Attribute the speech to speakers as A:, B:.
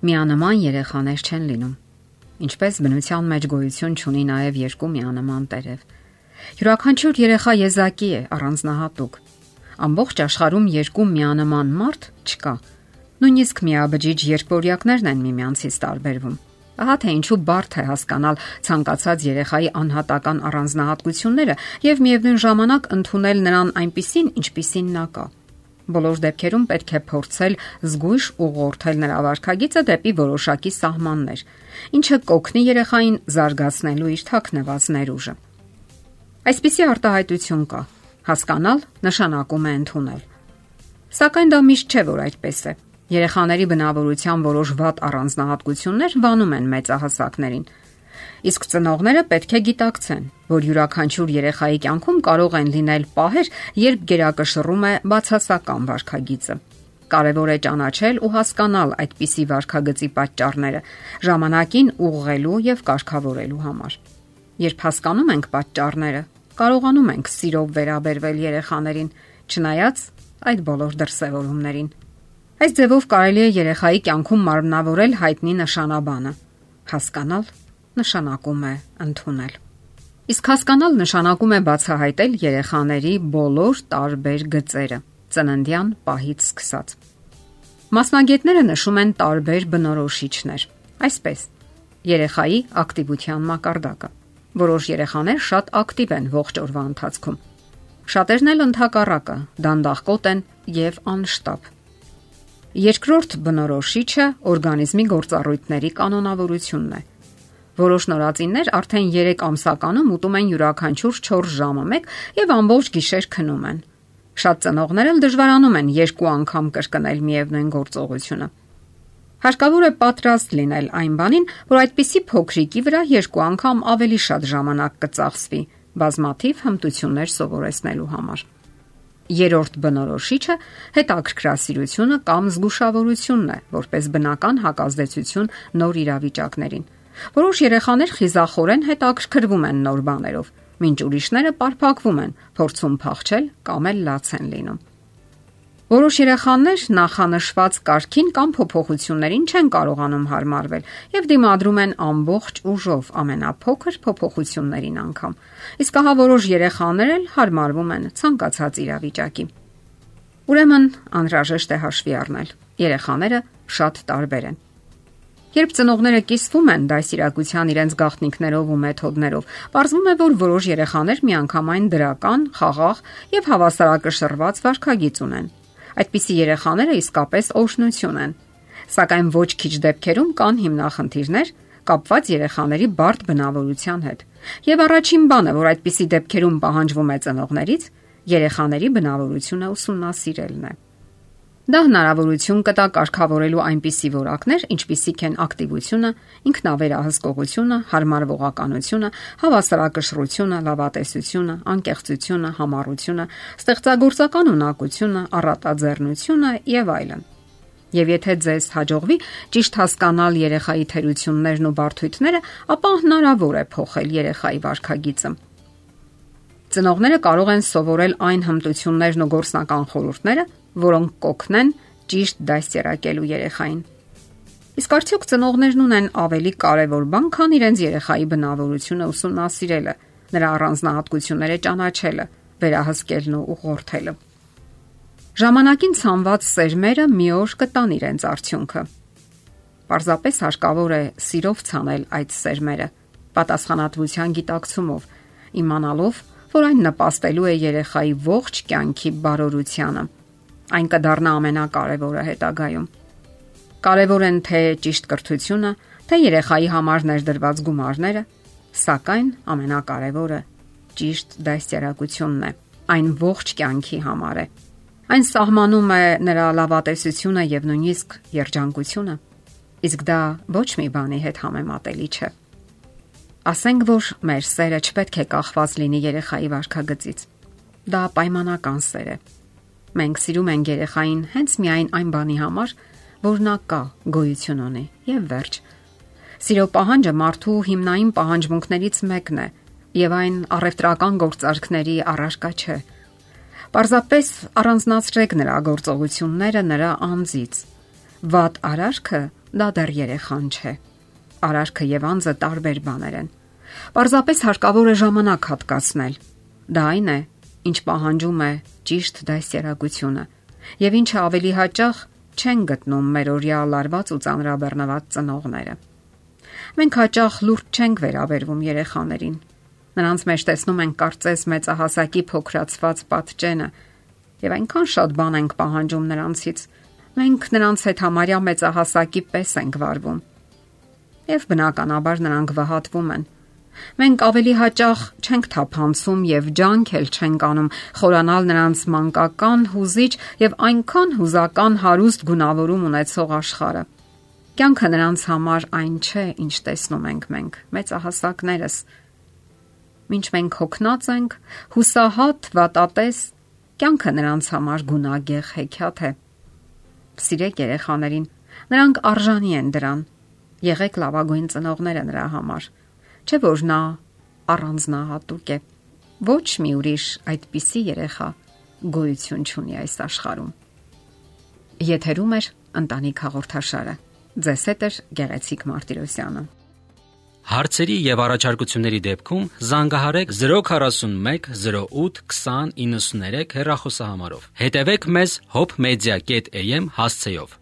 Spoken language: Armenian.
A: Միանման երեխաներ չեն լինում։ Ինչպես բնության մեջ գոյություն ունի նաև երկու միանման տերև։ Յուրաքանչյուր երեխա եզակի է առանձնահատուկ։ Ամբողջ աշխարհում երկու միանման մարդ չկա։ Նույնիսկ միաբջիջ երկորյակներն են միմյանցից տարբերվում։ Ահա թե ինչու բարդ է հասկանալ ցանկացած երեխայի անհատական առանձնահատկությունները եւ միևնույն ժամանակ ընդունել նրան այնպիսին, ինչպիսին նա կա։ Բոլոր դեպքերում պետք է փորձել զգույշ ուղղորդել նրա վարքագիծը դեպի որոշակի սահմաններ, ինչը կօգնի երեխային զարգացնելու իր թաքնված ներուժը։ Այսպիսի արտահայտություն կա. հասկանալ նշանակում է ընդունել։ Սակայն դա միշտ չէ, որ այդպես է։ Երեխաների բնավորության որոշ վատ առանձնահատկություններ վանում են մեծահասակներին Իսկ ծնողները պետք է գիտակցեն, որ յուրաքանչյուր երեխայի կյանքում կարող են լինել պահեր, երբ գերակշռում է բացասական վարքագիծը։ Կարևոր է ճանաչել ու հասկանալ այդպիսի վարքագծի պատճառները, ժամանակին ուղղելու եւ կարգավորելու համար։ Երբ հասկանում ենք պատճառները, կարողանում ենք սիրով վերաբերվել երեխաներին, չնայած այդ բոլոր դրսևորումներին։ Այս ձևով կարելի է երեխայի կյանքում մարմնավորել հայտնի նշանաբանը՝ հասկանալ նշանակում է ընդունել։ Իսկ հասկանալ նշանակում է բացահայտել երեխաների բոլոր տարբեր գծերը, ծննդյան պահից սկսած։ Մասնագետները նշում են տարբեր բնորոշիչներ։ Այսպես, երեխայի ակտիվության մակարդակը։ Որոշ երեխաներ շատ ակտիվ են ողջ օրվա ընթացքում։ Շատերն էլ ընդհակառակը, դանդաղկոտ են եւ անշտապ։ Երկրորդ բնորոշիչը օրգանիզմի գործառույթների կանոնավորությունն է, Որոշ նորածիններ արդեն 3 ամսականում ուտում են յուրաքանչյուր 4 ժամը 1 եւ ամբողջ գիշեր քնում են։ Շատ ծնողներ էլ դժվարանում են երկու անգամ կրկնել միևնույն գործողությունը։ Հարկավոր է պատրաստ լինել այն բանին, որ այդպիսի փոքրիկի վրա երկու անգամ ավելի շատ ժամանակ կծախսվի բազմաթիվ հմտություններ սովորեցնելու համար։ Երորդ բնորոշիչը հետաքրքրասիրությունը կամ զգուշավորությունն է, որպես բնական հակազդեցություն նոր իրավիճակներին։ Որոշ երեխաներ խիզախորեն հետաքրքրվում են նոր բաներով, մինչ ուրիշները պարփակվում են, փորձում փախչել կամ էլ լաց են լինում։ Որոշ երեխաներ նախանշված կարգին կամ փոփոխություններին չեն կարողանում հարմարվել եւ դիմադրում են ամբողջ ուժով ամենափոքր փոփոխություններին անգամ։ Իսկ ահա որոշ երեխաներ էլ հարմարվում են ցանկացած իրավիճակի։ Ուրեմն անհրաժեշտ է հաշվի առնել։ Երեխաները շատ տարբեր են Երբ ծնողները կիսվում են դասիրակության իրենց գաղտնիքներով ու մեթոդներով, ողջվում է, որ որոշ երեխաներ միանգամայն դրական, խաղաղ եւ հավասարակշռված վարքագիծ ունեն։ Այդպիսի երեխաները իսկապես օշնություն են։ Սակայն ոչ քիչ դեպքերում կան հիմնախնդիրներ կապված երեխաների բարդ բնավորության հետ։ Եվ առաջին բանը, որ այդպիսի դեպքերում պահանջվում է ծնողներից, երեխաների բնավորությունը ուսումնասիրելն է։ Դա հնարավորություն կտա կարգավորելու այնպիսի որակներ, ինչպիսիք են ակտիվությունը, ինքնավերահսկողությունը, հարմարվողականությունը, հավասարակշռությունը, լավատեսությունը, անկեղծությունը, համառությունը, ստեղծագործական ունակությունը, առատաձեռնությունը եւ այլն։ Եվ եթե ձեզ հաջողվի ճիշտ հասկանալ երեխայի թերություններն ու բարդույթները, ապա հնարավոր է փոխել երեխայի վարքագիծը։ Ծնողները կարող են սովորել այն հմտություններն ու գործնական խորհուրդները, որոնք կօգնեն ճիշտ դաստիարակելու երեխային։ Իսկ արդյոք ծնողներն ունեն ավելի կարևոր բան, քան իրենց երեխայի բնավորությունը ուսումնասիրելը, նրա առանձնահատկությունները ճանաչելը, վերահսկելն ու ուղղորդելը։ Ժամանակին ցանված սերմերը մի օր կտան իրենց արդյունքը։ Պարզապես հարկավոր է սիրով ցանել այդ սերմերը, պատասխանատվության գիտակցումով, իմանալով, որ այն նպաստելու է երեխայի ողջ կյանքի բարօրությանը Այն կդառնա ամենակարևորը հետագայում։ Կարևոր են թե ճիշտ կրթությունը, թե երեխայի համար ներդրված գումարները, սակայն ամենակարևորը ճիշտ դաստիարակությունն է։ Այն ողջ կյանքի համար է։ Այն սահմանում է նրա լավատեսությունը եւ նույնիսկ երջանկությունը։ Իսկ դա ոչ մի բանի հետ համեմատելի չէ։ Ասենք որ մեր սերը չպետք է կախված լինի երեխայի վարքագծից։ Դա պայմանական սեր է Մենք սիրում ենք երեխային հենց միայն այն բանի համար, որ նա կա, գոյություն ունի եւ վերջ։ Սիրո պահանջը մարդու հիմնային պահանջմունքներից մեկն է եւ այն առևտրական գործարքների առարկա չէ։ Պարզապես առանձնացրեք նրա գործողությունները նրա անձից։ Վատ արարքը դա դեռ երեխան չէ։ Արարքը եւ անձը տարբեր բաներ են։ Պարզապես հարկավոր է ժամանակ հատկացնել։ Դա այն է, ինչ պահանջում է ճիշտ դասերակցությունը եւ ինչը ավելի հաճախ չեն գտնում մեր օրյա լարված ու ծանրաբեռնված ծնողները։ Մենք հաճախ լուրջ չենք վերաբերվում երեխաներին։ Նրանց մեջ տեսնում ենք կարծես մեծահասակի փոքրացված պատճենը եւ այնքան շատ բան ենք պահանջում նրանցից, Մենք նրանց հետ համարյա մեծահասակի պես ենք վարվում։ Եվ բնականաբար նրանք վհատվում են։ Մենք ավելի հաճախ չենք թափանցում եւ ջանք էլ չենք անում խորանալ նրանց մանկական, հուզիչ եւ այնքան հուզական հարուստ գունավորում ունեցող աշխարը։ Կյանքը նրանց համար այն չէ, ինչ տեսնում ենք մենք, մեծահասակներս։ Մինչ մենք հոգնած ենք, հուսահատ, վատատես, կյանքը նրանց համար գունագեղ հեքիաթ է սիրեք երեխաներին։ Նրանք արժանի են դրան։ Եղեք լավագույն ծնողները նրա համար։ Չէ որ նա առանձնահատուկ է։ Ոչ մի ուրիշ այդպիսի երեխա գոյություն չունի այս աշխարհում։ Եթերում է ընտանիք հաղորդաշարը։ Ձեզ հետ է Գեղեցիկ Մարտիրոսյանը։
B: Հարցերի եւ առաջարկությունների դեպքում զանգահարեք 041 08 20 93 հեռախոսահամարով։ Հետևեք մեզ hopmedia.am հասցեով։